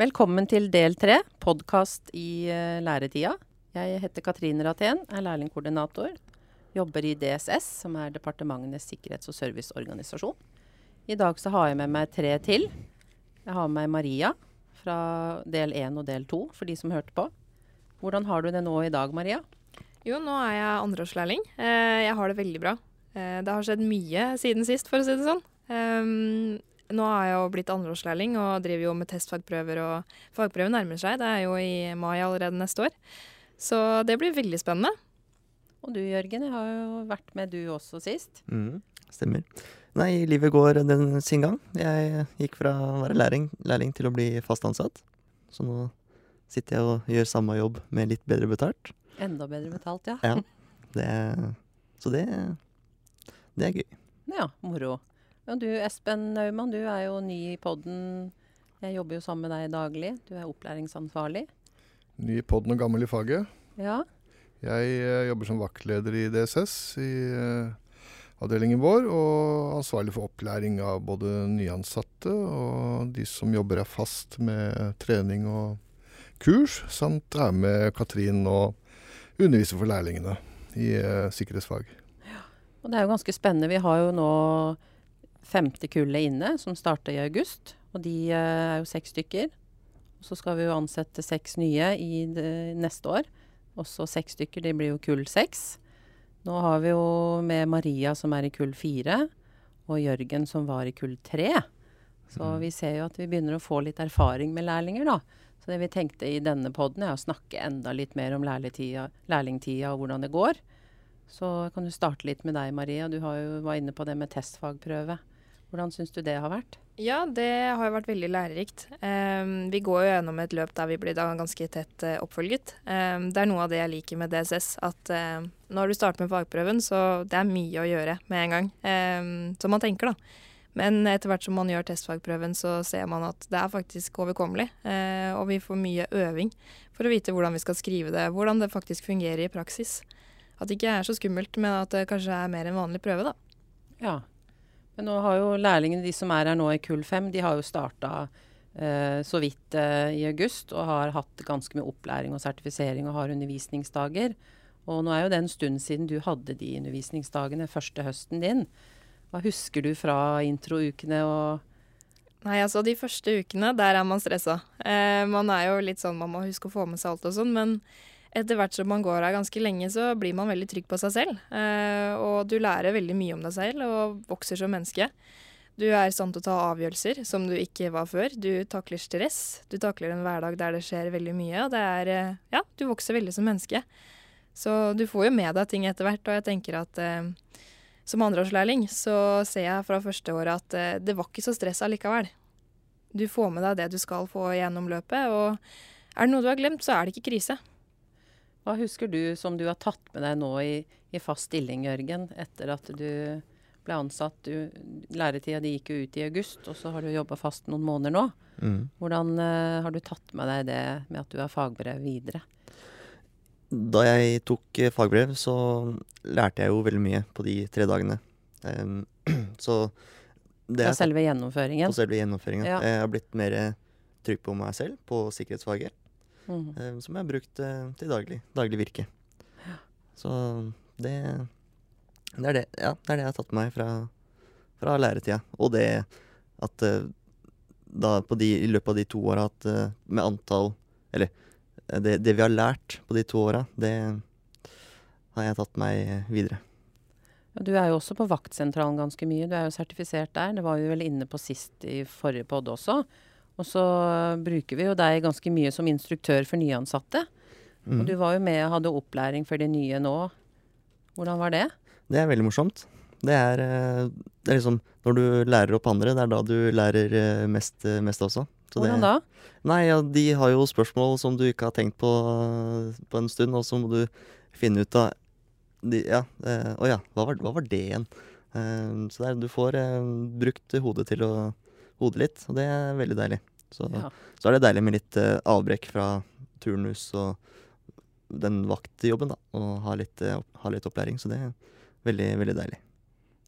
Velkommen til del tre, podkast i uh, læretida. Jeg heter Katrine Rathén, er lærlingkoordinator. Jobber i DSS, som er Departementenes sikkerhets- og serviceorganisasjon. I dag så har jeg med meg tre til. Jeg har med meg Maria fra del én og del to, for de som hørte på. Hvordan har du det nå i dag, Maria? Jo, nå er jeg andreårslærling. Eh, jeg har det veldig bra. Eh, det har skjedd mye siden sist, for å si det sånn. Nå har jeg jo blitt andreårslærling og driver jo med testfagprøver, og fagprøven nærmer seg. Det er jo i mai allerede neste år. Så det blir veldig spennende. Og du Jørgen, jeg har jo vært med du også sist. Mm, stemmer. Nei, livet går den sin gang. Jeg gikk fra å være lærling, lærling til å bli fast ansatt. Så nå sitter jeg og gjør samme jobb med litt bedre betalt. Enda bedre betalt, ja. Ja, det, så det, det er gøy. Ja, moro. Og du Espen Naumann, du er jo ny i podden. Jeg jobber jo sammen med deg daglig. Du er opplæringsansvarlig. Ny i podden og gammel i faget. Ja. Jeg uh, jobber som vaktleder i DSS i uh, avdelingen vår, og ansvarlig for opplæring av både nyansatte og de som jobber her fast med trening og kurs, samt er med Katrin og underviser for lærlingene i uh, sikkerhetsfag. Og det er jo ganske spennende. Vi har jo nå femte kullet inne, som starter i august. Og de eh, er jo seks stykker. Og så skal vi jo ansette seks nye i det, neste år. Også seks stykker. Det blir jo kull seks. Nå har vi jo med Maria som er i kull fire, og Jørgen som var i kull tre. Så Mm. vi ser jo at vi begynner å få litt erfaring med lærlinger, da. Så det vi tenkte i denne poden, er å snakke enda litt mer om lærlingtida, og hvordan det går. Så kan du starte litt med deg, Maria. Du har jo, var inne på det med testfagprøve. Hvordan syns du det har vært? Ja, det har vært veldig lærerikt. Um, vi går jo gjennom et løp der vi blir da ganske tett uh, oppfølget. Um, det er noe av det jeg liker med DSS, at uh, når du starter med fagprøven, så det er mye å gjøre med en gang. Um, som man tenker, da. Men etter hvert som man gjør testfagprøven, så ser man at det er faktisk overkommelig. Uh, og vi får mye øving for å vite hvordan vi skal skrive det, hvordan det faktisk fungerer i praksis. At det ikke er så skummelt, men at det kanskje er mer en vanlig prøve, da. Ja. Men nå har jo lærlingene, de som er her nå i kull fem, de har jo starta eh, så vidt eh, i august og har hatt ganske mye opplæring og sertifisering og har undervisningsdager. Og nå er jo det en stund siden du hadde de undervisningsdagene første høsten din. Hva husker du fra introukene og Nei, altså de første ukene, der er man stressa. Eh, man er jo litt sånn, man må huske å få med seg alt og sånn, men etter hvert som man går her ganske lenge, så blir man veldig trygg på seg selv. Eh, og du lærer veldig mye om deg selv og vokser som menneske. Du er i stand til å ta avgjørelser som du ikke var før. Du takler stress. Du takler en hverdag der det skjer veldig mye. Og det er eh, Ja, du vokser veldig som menneske. Så du får jo med deg ting etter hvert, og jeg tenker at eh, som andreårslærling så ser jeg fra første året at eh, det var ikke så stress allikevel. Du får med deg det du skal få gjennom løpet, og er det noe du har glemt, så er det ikke krise. Hva husker du som du har tatt med deg nå i, i fast stilling, Jørgen, etter at du ble ansatt? Du, læretida di gikk jo ut i august, og så har du jobba fast noen måneder nå. Mm. Hvordan uh, har du tatt med deg det med at du har fagbrev videre? Da jeg tok eh, fagbrev, så lærte jeg jo veldig mye på de tre dagene. Så det er selve gjennomføringen? på selve gjennomføringen. Ja. Jeg har blitt mer trygg på meg selv på sikkerhetsfaget, Eh, som jeg har brukt eh, til daglig, daglig virke. Så det, det er det, ja, det er det jeg har tatt med meg fra, fra læretida. Og det at eh, da på de, i løpet av de to åra at med antall Eller det, det vi har lært på de to åra, det har jeg tatt meg videre. Du er jo også på vaktsentralen ganske mye. Du er jo sertifisert der. Det var vi vel inne på sist i forrige podd også. Og så bruker vi jo deg ganske mye som instruktør for nyansatte. Mm. Og du var jo med og hadde opplæring for de nye nå. Hvordan var det? Det er veldig morsomt. Det er, eh, det er liksom Når du lærer opp andre, det er da du lærer eh, mest, eh, mest også. Så Hvordan det, da? Nei, ja, De har jo spørsmål som du ikke har tenkt på på en stund, og så må du finne ut av de, Ja, eh, å ja, hva var, hva var det igjen? Eh, så det er, du får eh, brukt hodet til å hodet litt, og det er veldig deilig. Så, Ja. så er det deilig med litt uh, avbrekk fra turnus og den vaktjobben, da, og ha litt, uh, ha litt opplæring. Så det er veldig, veldig deilig.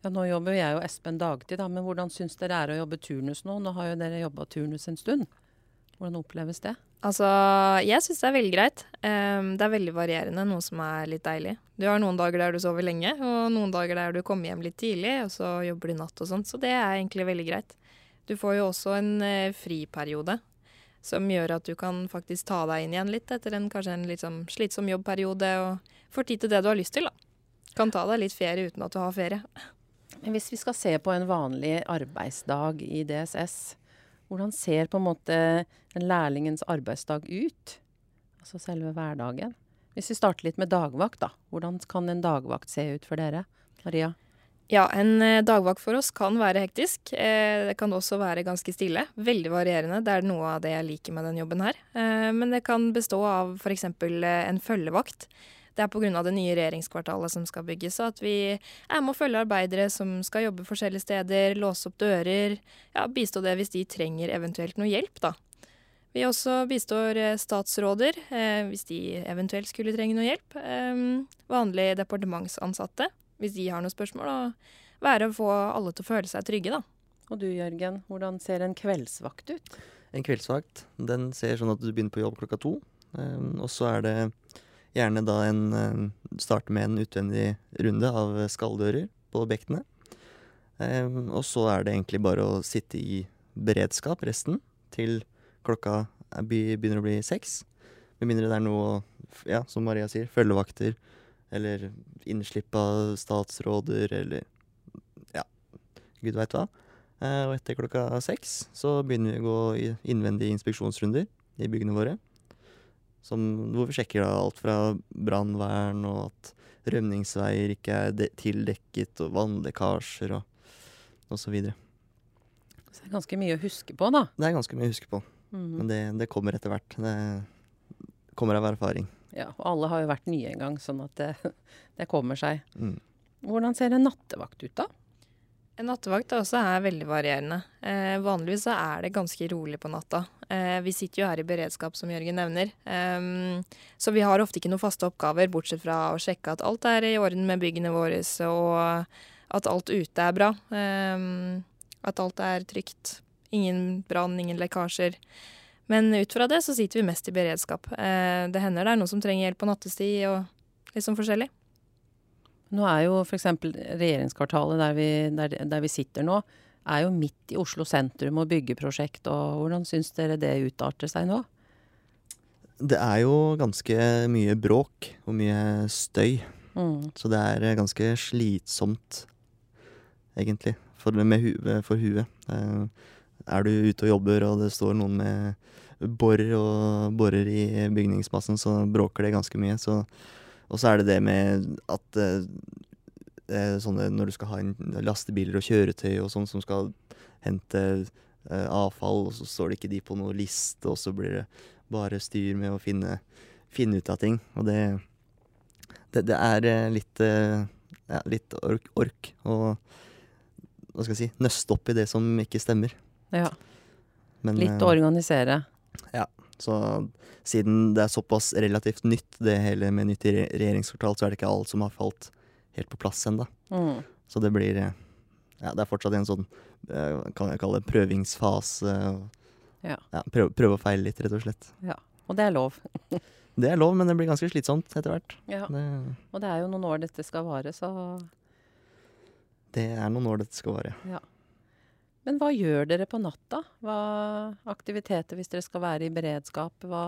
Ja, nå jobber jeg og Espen dagtid, da, men hvordan syns dere er å jobbe turnus nå? Nå har jo dere jobba turnus en stund. Hvordan oppleves det? Altså, jeg syns det er veldig greit. Um, det er veldig varierende, noe som er litt deilig. Du har noen dager der du sover lenge, og noen dager der du kommer hjem litt tidlig, og så jobber du natt og sånt, så det er egentlig veldig greit. Du får jo også en eh, friperiode som gjør at du kan faktisk ta deg inn igjen litt etter en kanskje en sånn slitsom jobbperiode, og får tid til det du har lyst til, da. Kan ta deg litt ferie uten at du har ferie. Men hvis vi skal se på en vanlig arbeidsdag i DSS, hvordan ser på en måte en lærlingens arbeidsdag ut? Altså selve hverdagen. Hvis vi starter litt med dagvakt, da. Hvordan kan en dagvakt se ut for dere? Maria? Ja, en eh, dagvakt for oss kan være hektisk. Eh, det kan også være ganske stille. Veldig varierende. Det er noe av det jeg liker med den jobben her. Eh, men det kan bestå av f.eks. en følgevakt. Det er pga. det nye regjeringskvartalet som skal bygges, og at vi er med å følge arbeidere som skal jobbe forskjellige steder, låse opp dører, ja, bistå det hvis de trenger eventuelt noe hjelp, da. Vi også bistår statsråder hvis de eventuelt skulle trenge noe hjelp. Vanlige departementsansatte hvis de har noen spørsmål. Og være å få alle til å føle seg trygge, da. Og du Jørgen, hvordan ser en kveldsvakt ut? En kveldsvakt den ser sånn at du begynner på jobb klokka to. Um, og så er det gjerne da en um, Starte med en utvendig runde av skalldører på bektene. Um, og så er det egentlig bare å sitte i beredskap resten til klokka begynner å bli seks. Med mindre det er noe, ja, som Maria sier, følgevakter eller innslipp av statsråder eller ja, gud veit hva. Eh, og etter klokka seks så begynner vi å gå i innvendige inspeksjonsrunder i byggene våre. Som, hvor vi sjekker da alt fra brannvern og at rømningsveier ikke er tildekket, og vannlekkasjer og, og så videre. Så det er ganske mye å huske på, da. Det er ganske mye å huske på. Mm. Men det, det, kommer etter hvert. Det kommer av erfaring. Ja, og alle har jo vært nye en gang, sånn at det, det kommer seg. Mm. Hvordan ser en nattevakt ut, da? En nattevakt også er veldig varierende. Eh, vanligvis så er det ganske rolig på natta. Eh, vi sitter jo her i beredskap, som Jørgen nevner. Eh, så vi har ofte ikke noen faste oppgaver, bortsett fra å sjekke at alt er i orden med byggene våre, og at alt ute er bra. Um, at alt er trygt. Ingen brann, ingen lekkasjer. Men ut fra det så sitter vi mest i beredskap. Eh, det hender det er noen som trenger hjelp på nattestid og litt sånn forskjellig. Nå er jo f.eks. regjeringskvartalet der vi, der, der vi, sitter nå, er jo midt i Oslo sentrum og byggeprosjekt. og Hvordan syns dere det utarter seg nå? Det er jo ganske mye bråk og mye støy. Mm. Så det er ganske slitsomt, egentlig, for, hu for huet. Eh, er du ute og jobber og det står noen med borer og borer i bygningsmassen, så bråker det ganske mye. Så, og så er det det med at eh, sånne når du skal ha inn lastebiler og kjøretøy og sånn som skal hente eh, avfall, og så står det ikke de på noen liste, og så blir det bare styr med å finne, finne ut av ting. Og det, det, det er eh, litt, eh, ja, litt ork, ork og hva skal jeg si, nøste opp i det som ikke stemmer. Ja. Men, Litt eh, å organisere. Ja. Så siden det er såpass relativt nytt, det hele med nytt regjeringskvartal, så er det ikke alt som har falt helt på plass ennå. Mm. Så det blir eh, Ja, det er fortsatt en sånn, eh, kan jeg kalle det, prøvingsfase. Ja. ja prøve, prøve og feile litt, rett og slett. Ja. Og det er lov. Det er lov, men det blir ganske slitsomt etter hvert. Ja. Det, Og det er jo noen år dette skal vare, så det er noen år dette skal vare. Ja. Men hva gjør dere på natta? Hva aktiviteter hvis dere skal være i beredskap? Hva,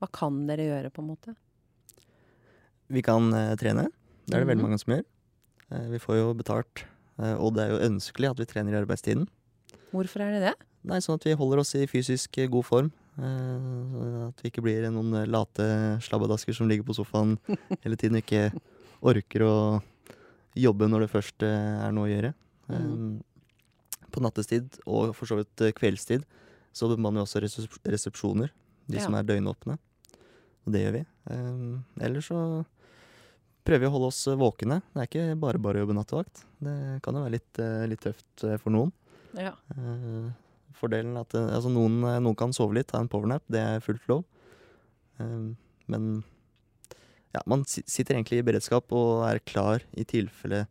hva kan dere gjøre, på en måte? Vi kan eh, trene. Det er det veldig Mhm. mange som gjør. Eh, vi får jo betalt, eh, og det er jo ønskelig at vi trener i arbeidstiden. Hvorfor er det det? Nei, sånn at vi holder oss i fysisk eh, god form. Eh, at vi ikke blir noen eh, late slabbedasker som ligger på sofaen hele tiden og ikke orker å jobbe når det først er noe å gjøre. Mhm. På nattestid og for så vidt eh, kveldstid så bemanner vi også resepsjoner, de Ja. som er døgnåpne. Og det gjør vi. Um, ellers så prøver vi å holde oss eh, våkne. Det er ikke bare bare å jobbe nattevakt. Det kan jo være litt, eh, litt tøft for noen. Ja. Uh, fordelen er at altså noen, noen kan sove litt, ta en powernap. Det er fullt lov. Eh, men ja, man sitter egentlig i beredskap og er klar i tilfelle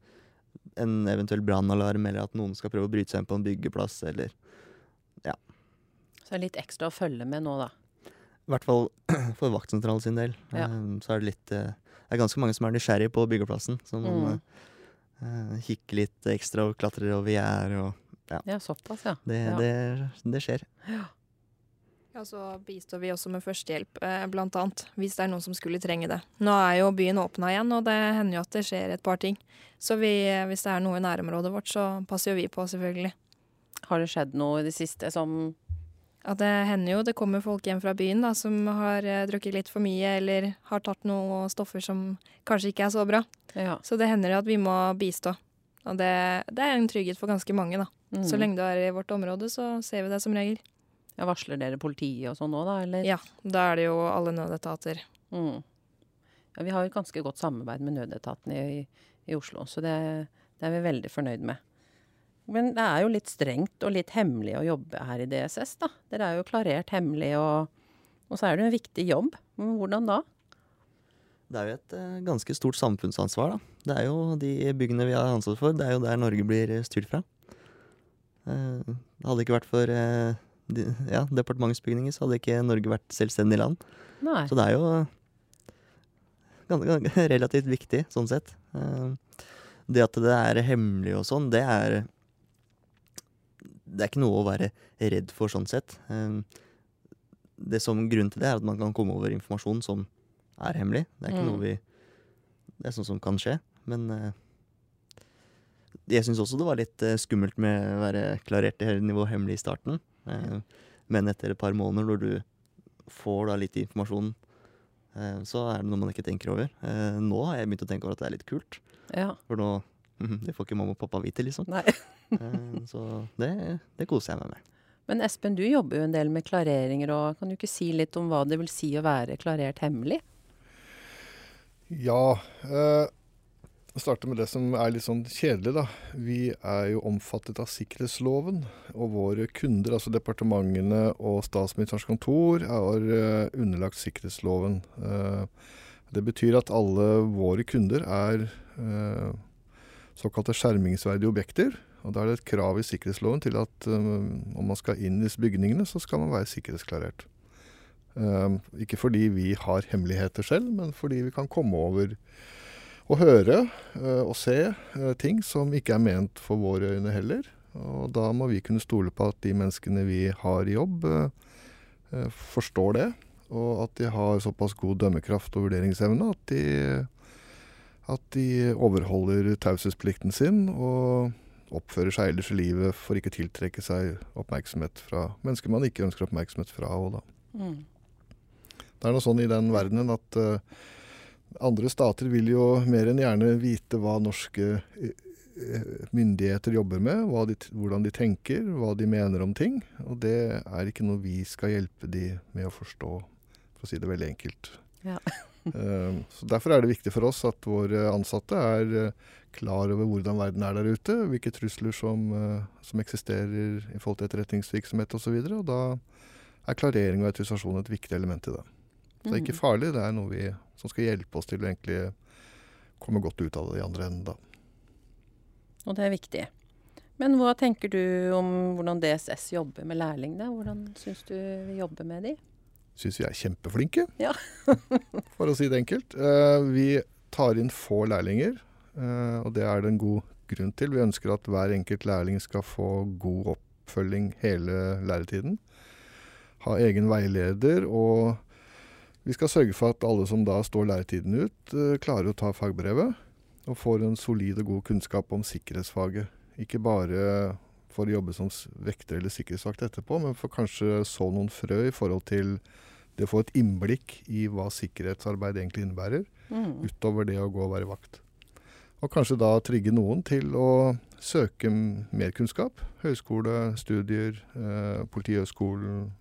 en eventuell brannalarm, eller at noen skal prøve å bryte seg inn på en byggeplass, eller ja. Så det er litt ekstra å følge med nå, da. I hvert fall for vaktsentralen sin del. Ja. Eh, så er det litt eh, Det er ganske mange som er nysgjerrige på byggeplassen. Som Mm. eh, kikker litt ekstra og klatrer over gjerde og Ja, såpass, ja. det, Ja. det, det skjer. Ja, så bistår vi også med førstehjelp, bl.a. blant annet, hvis det er noen som skulle trenge det. Nå er jo byen åpna igjen, og det hender jo at det skjer et par ting. Så vi, hvis det er noe i nærområdet vårt, så passer jo vi på, selvfølgelig. Har det skjedd noe i det siste som Ja, det hender jo det kommer folk hjem fra byen da, som har eh, drukket litt for mye, eller har tatt noen stoffer som kanskje ikke er så bra. Ja. Så det hender jo at vi må bistå. Og det, det er en trygghet for ganske mange, da. Mm. Så lenge du er i vårt område, så ser vi det som regel. Ja, varsler dere politiet og sånn nå, da, eller? Ja, da er det jo alle nødetater. Mm. Ja, vi har jo et ganske godt samarbeid med nødetaten i, i Oslo, så det, det er vi veldig fornøyd med. Men det er jo litt strengt og litt hemmelig å jobbe her i DSS, da. Dere er jo klarert hemmelig, og, og så er det jo en viktig jobb. Men hvordan da? Det er jo et eh, ganske stort samfunnsansvar, da. Det er jo de byggene vi har ansvar for, det er jo der Norge blir styrt fra. Eh, det hadde ikke vært for eh, de, ja, departementsbygninger, så hadde ikke Norge vært selvstendig land. Nei. Så det er jo ganske, ganske relativt viktig, sånn sett. Eh, Det at det er hemmelig og sånn, det er Det er ikke noe å være redd for, sånn sett. Eh, Det som Grunnen til det er at man kan komme over informasjon som er hemmelig. Det er ikke Mm. noe vi Det er sånn som kan skje. Men eh, jeg syns også det var litt skummelt med å være klarert i nivå hemmelig i starten. Eh, Men etter et par måneder, når du får da litt informasjon Eh, så er det noe man ikke tenker over. Eh, nå har jeg begynt å tenke over at det er litt kult. Ja. For nå Det får ikke mamma og pappa vite, liksom. Nei. Eh, så det, det koser jeg meg med. Men Espen, du jobber jo en del med klareringer, og kan du ikke si litt om hva det vil si å være klarert hemmelig? Ja. Eh, jeg starter med det som er litt sånn kjedelig, da. Vi er jo omfattet av sikkerhetsloven. Og våre kunder, altså departementene og Statsministerens kontor, er eh, underlagt sikkerhetsloven. Eh, det betyr at alle våre kunder er eh, såkalte skjermingsverdige objekter. Og da er det et krav i sikkerhetsloven til at om man skal inn i disse bygningene, så skal man være sikkerhetsklarert. Ikke fordi vi har hemmeligheter selv, men fordi vi kan komme over og høre eh, og se eh, ting som ikke er ment for våre øyne heller. Og da må vi kunne stole på at de menneskene vi har i jobb, eh, forstår det. Og at de har såpass god dømmekraft og vurderingsevne at de, at de overholder taushetsplikten sin og oppfører seg ellers i livet for ikke å tiltrekke seg oppmerksomhet fra mennesker man ikke ønsker oppmerksomhet fra. Og da. Mm. Det er noe sånn i den verdenen at andre stater vil jo mer enn gjerne vite hva norske eh, eh, myndigheter jobber med, de, hvordan de tenker, hva de mener om ting. Og det er ikke noe vi skal hjelpe de med å forstå, for å si det veldig enkelt. Ja. Eh, så Derfor er det viktig for oss at våre ansatte er klar over hvordan verden er der ute, hvilke trusler som, som eksisterer i forhold til etterretningsvirksomhet osv. Og, så og da er klarering og autorisasjon et viktig element i det. Så det er ikke Mm. farlig, det er noe vi, som skal hjelpe oss til å egentlig komme godt ut av det i andre enden. da. Og det er viktig. Men hva tenker du om hvordan DSS jobber med lærlingene? Hvordan syns du vi jobber med de? Syns vi er kjempeflinke, Ja. for å si det enkelt. Eh, vi tar inn få lærlinger, eh, og det er det en god grunn til. Vi ønsker at hver enkelt lærling skal få god oppfølging hele læretiden. Ha egen veileder, og vi skal sørge for at alle som da står læretiden ut, eh, klarer å ta fagbrevet og får en solid og god kunnskap om sikkerhetsfaget. Ikke bare for å jobbe som vekter eller sikkerhetsvakt etterpå, men for kanskje så noen frø i forhold til det å få et innblikk i hva sikkerhetsarbeid egentlig innebærer, Mm. utover det å gå og være vakt. Og kanskje da trigge noen til å søke mer kunnskap. Høyskole, studier, eh, Politihøgskolen,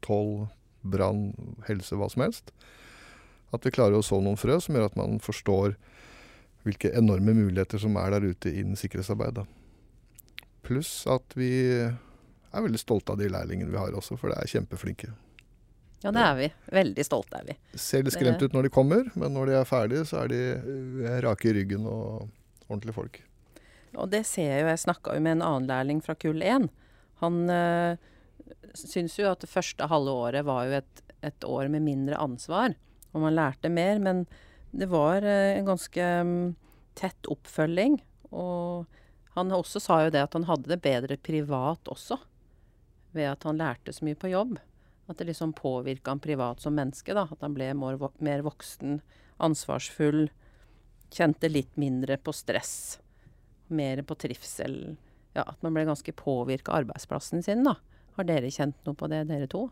toll, brann, helse, hva som helst. At vi klarer å så noen frø som gjør at man forstår hvilke enorme muligheter som er der ute innen sikkerhetsarbeidet. Pluss at vi er veldig stolte av de lærlingene vi har også, for de er kjempeflinke. Ja, det er vi. Veldig stolte er vi. Ser litt skremt ut når de kommer, men når de er ferdige, så er de eh, rake i ryggen og ordentlige folk. Og det ser jeg jo. Jeg snakka jo med en annen lærling fra kull 1. Han, eh, syns jo at det første halve året var jo et, et år med mindre ansvar, og man lærte mer. Men det var eh, en ganske mm, tett oppfølging. Og han også sa jo det at han hadde det bedre privat også, ved at han lærte så mye på jobb. At det liksom påvirka han privat som menneske. da, At han ble mer, voksen, ansvarsfull. Kjente litt mindre på stress. Mer på trivsel. Ja, At man ble ganske påvirka av arbeidsplassen sin. da. Har dere kjent noe på det, dere to?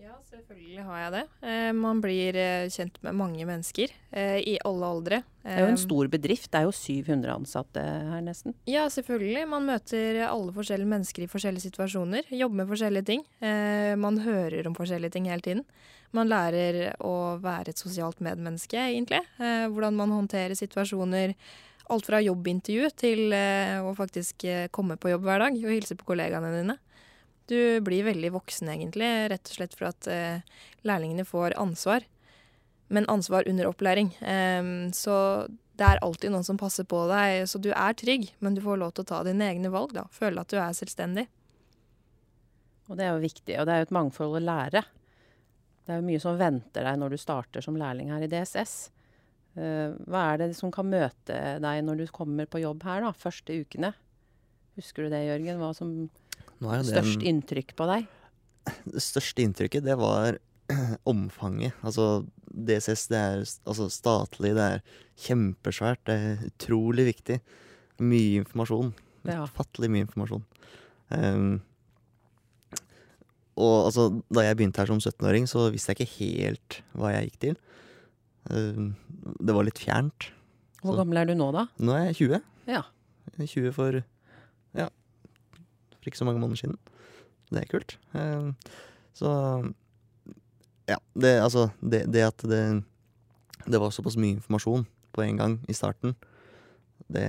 Ja, selvfølgelig har jeg det. Eh, man blir eh, kjent med mange mennesker eh, i alle aldre. Det er jo en stor bedrift. Det er jo 700 ansatte her nesten. Ja, selvfølgelig. Man møter alle forskjellige mennesker i forskjellige situasjoner. Jobber med forskjellige ting. Eh, man hører om forskjellige ting hele tiden. Man lærer å være et sosialt medmenneske, egentlig. Eh, hvordan man håndterer situasjoner. Alt fra jobbintervju til eh, å faktisk komme på jobb hver dag og hilse på kollegaene dine. Du blir veldig voksen, egentlig, rett og slett for at eh, lærlingene får ansvar. Men ansvar under opplæring. Um, så det er alltid noen som passer på deg, så du er trygg, men du får lov til å ta dine egne valg, da. Føle at du er selvstendig. Og det er jo viktig, og det er jo et mangfold å lære. Det er jo mye som venter deg når du starter som lærling her i DSS. Eh, hva er det som kan møte deg når du kommer på jobb her, da, første ukene? Husker du det, Jørgen? Hva som Størst inntrykk på deg? Det største inntrykket, det var omfanget. Altså DCS, det er altså statlig, det er kjempesvært, det er utrolig viktig. Mye informasjon. Ja. Fattelig mye informasjon. Um, og altså, da jeg begynte her som 17-åring, så visste jeg ikke helt hva jeg gikk til. Um, det var litt fjernt. Hvor så. gammel er du nå, da? Nå er jeg 20. Ja. 20 for ja, for ikke så mange måneder siden. Det er kult. Uh, så ja, det, altså det, det at det, det var såpass mye informasjon på en gang i starten, det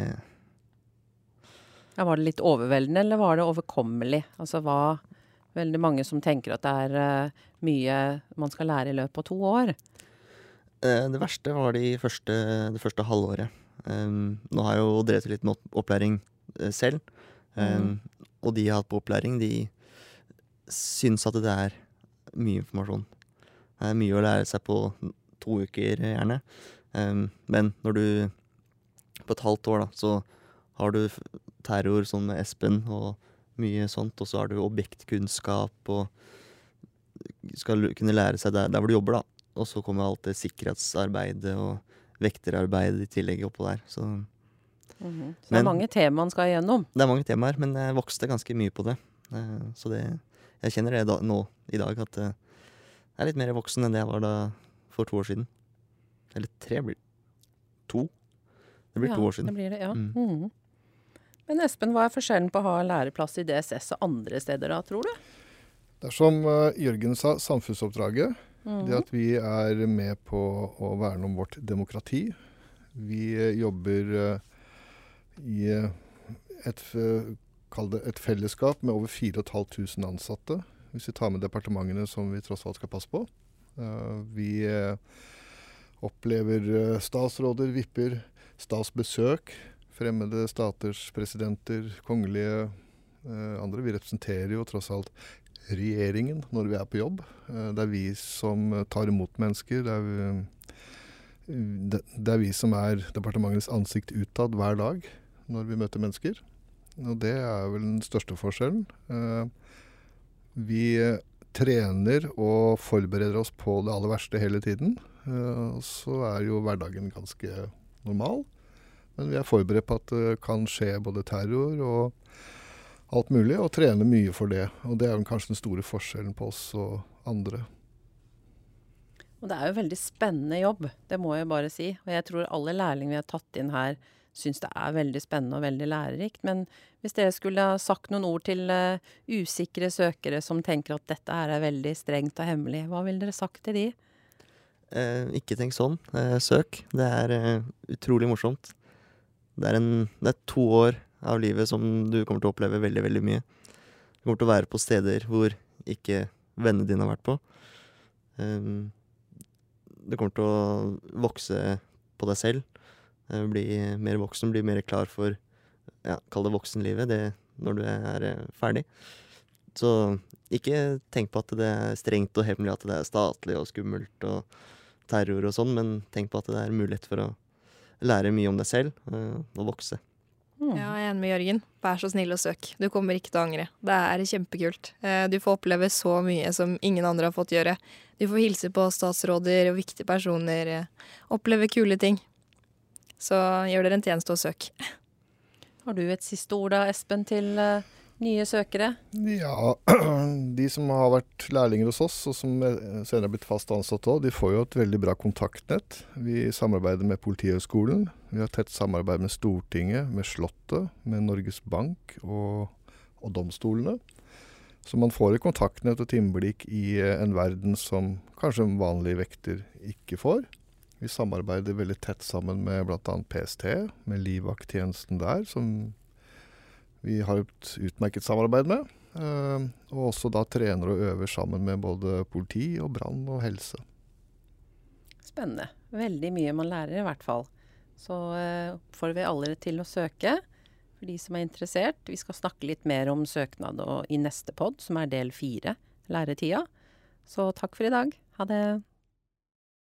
ja, Var det litt overveldende, eller var det overkommelig? Altså hva Veldig mange som tenker at det er uh, mye man skal lære i løpet av to år. Uh, det verste var de første, det første halvåret. Um, nå har jeg jo drevet litt med opplæring uh, selv. Um, mm og de har hatt på opplæring, de syns at det er mye informasjon. Det er mye å lære seg på to uker, gjerne. Men når du På et halvt år, da, så har du terror sånn med Espen og mye sånt, og så har du objektkunnskap og skal kunne lære seg der, der hvor du jobber, da. Og så kommer alt det sikkerhetsarbeidet og vekterarbeidet i tillegg oppå der. Så Mm -hmm. Så det er mange temaer man skal igjennom? Det er mange temaer, men jeg vokste ganske mye på det. Eh, så det, jeg kjenner det da, nå i dag, at eh, jeg er litt mer voksen enn det jeg var da for to år siden. Eller tre blir To? Det blir ja, to år siden. Det blir det, ja. Mm. Mm. Men Espen, hva er forskjellen på å ha læreplass i DSS og andre steder da, tror du? Det er som uh, Jørgen sa, samfunnsoppdraget. Mm. Det at vi er med på å verne om vårt demokrati. Vi jobber i eh, et, eh, et fellesskap med over 4500 ansatte, hvis vi tar med departementene som vi tross alt skal passe på. Eh, vi opplever statsråder, vipper, statsbesøk, fremmede staters presidenter, kongelige andre. Vi representerer jo tross alt regjeringen når vi er på jobb. Det er vi som tar imot mennesker. Det er, vi, det er vi som er departementets ansikt utad hver dag når vi møter mennesker. Og det er vel den største forskjellen. Eh, vi trener og forbereder oss på det aller verste hele tiden. Eh, så er jo hverdagen ganske normal. Men vi er forberedt på at det kan skje både terror og alt mulig, og trener mye for det. Og det er kanskje den store forskjellen på oss og andre. Og det er jo veldig spennende jobb, det må jeg bare si. Og jeg tror alle lærlinger vi har tatt inn her, syns det er veldig spennende og veldig lærerikt. Men hvis dere skulle ha sagt noen ord til uh, usikre søkere som tenker at dette her er veldig strengt og hemmelig, hva ville dere sagt til de? Eh, ikke tenk sånn. Eh, søk. Det er eh, utrolig morsomt. Det er, en, det er, to år av livet som du kommer til å oppleve veldig, veldig mye. Du kommer til å være på steder hvor ikke vennene dine har vært på. Um, du kommer til å vokse på deg selv. Eh, bli mer voksen, bli mer klar for ja, kall det voksenlivet det, når du er eh, ferdig. Så ikke tenk på at det er strengt og hemmelig, at det er statlig og skummelt og terror og sånn, men tenk på at det er mulighet for å lære mye om deg selv eh, og vokse. Mm. Ja, jeg er enig med Jørgen. Vær så snill og søk. Du kommer ikke til å angre. Det er kjempekult. Du får oppleve så mye som ingen andre har fått gjøre. Du får hilse på statsråder og viktige personer. Oppleve kule ting. Så gjør dere en tjeneste og søk. Har du et siste ord da, Espen, til eh, nye søkere? Ja, de som har vært lærlinger hos oss, og som eh, senere har blitt fast ansatt òg, de får jo et veldig bra kontaktnett. Vi samarbeider med Politihøgskolen. Vi har tett samarbeid med Stortinget, med Slottet, med Norges Bank og, og domstolene. Så man får et kontaktnett og et innblikk i eh, en verden som kanskje en vanlig vekter ikke får. Vi samarbeider veldig tett sammen med bl.a. PST, med livvakttjenesten der, som vi har et utmerket samarbeid med. eh, og også da trener og øver sammen med både politi og brann og helse. Spennende. Veldig mye man lærer, i hvert fall. Så eh, oppfordrer vi alle til å søke, for de som er interessert. Vi skal snakke litt mer om søknad i neste pod, som er del fire, læretida. Så takk for i dag. Ha det.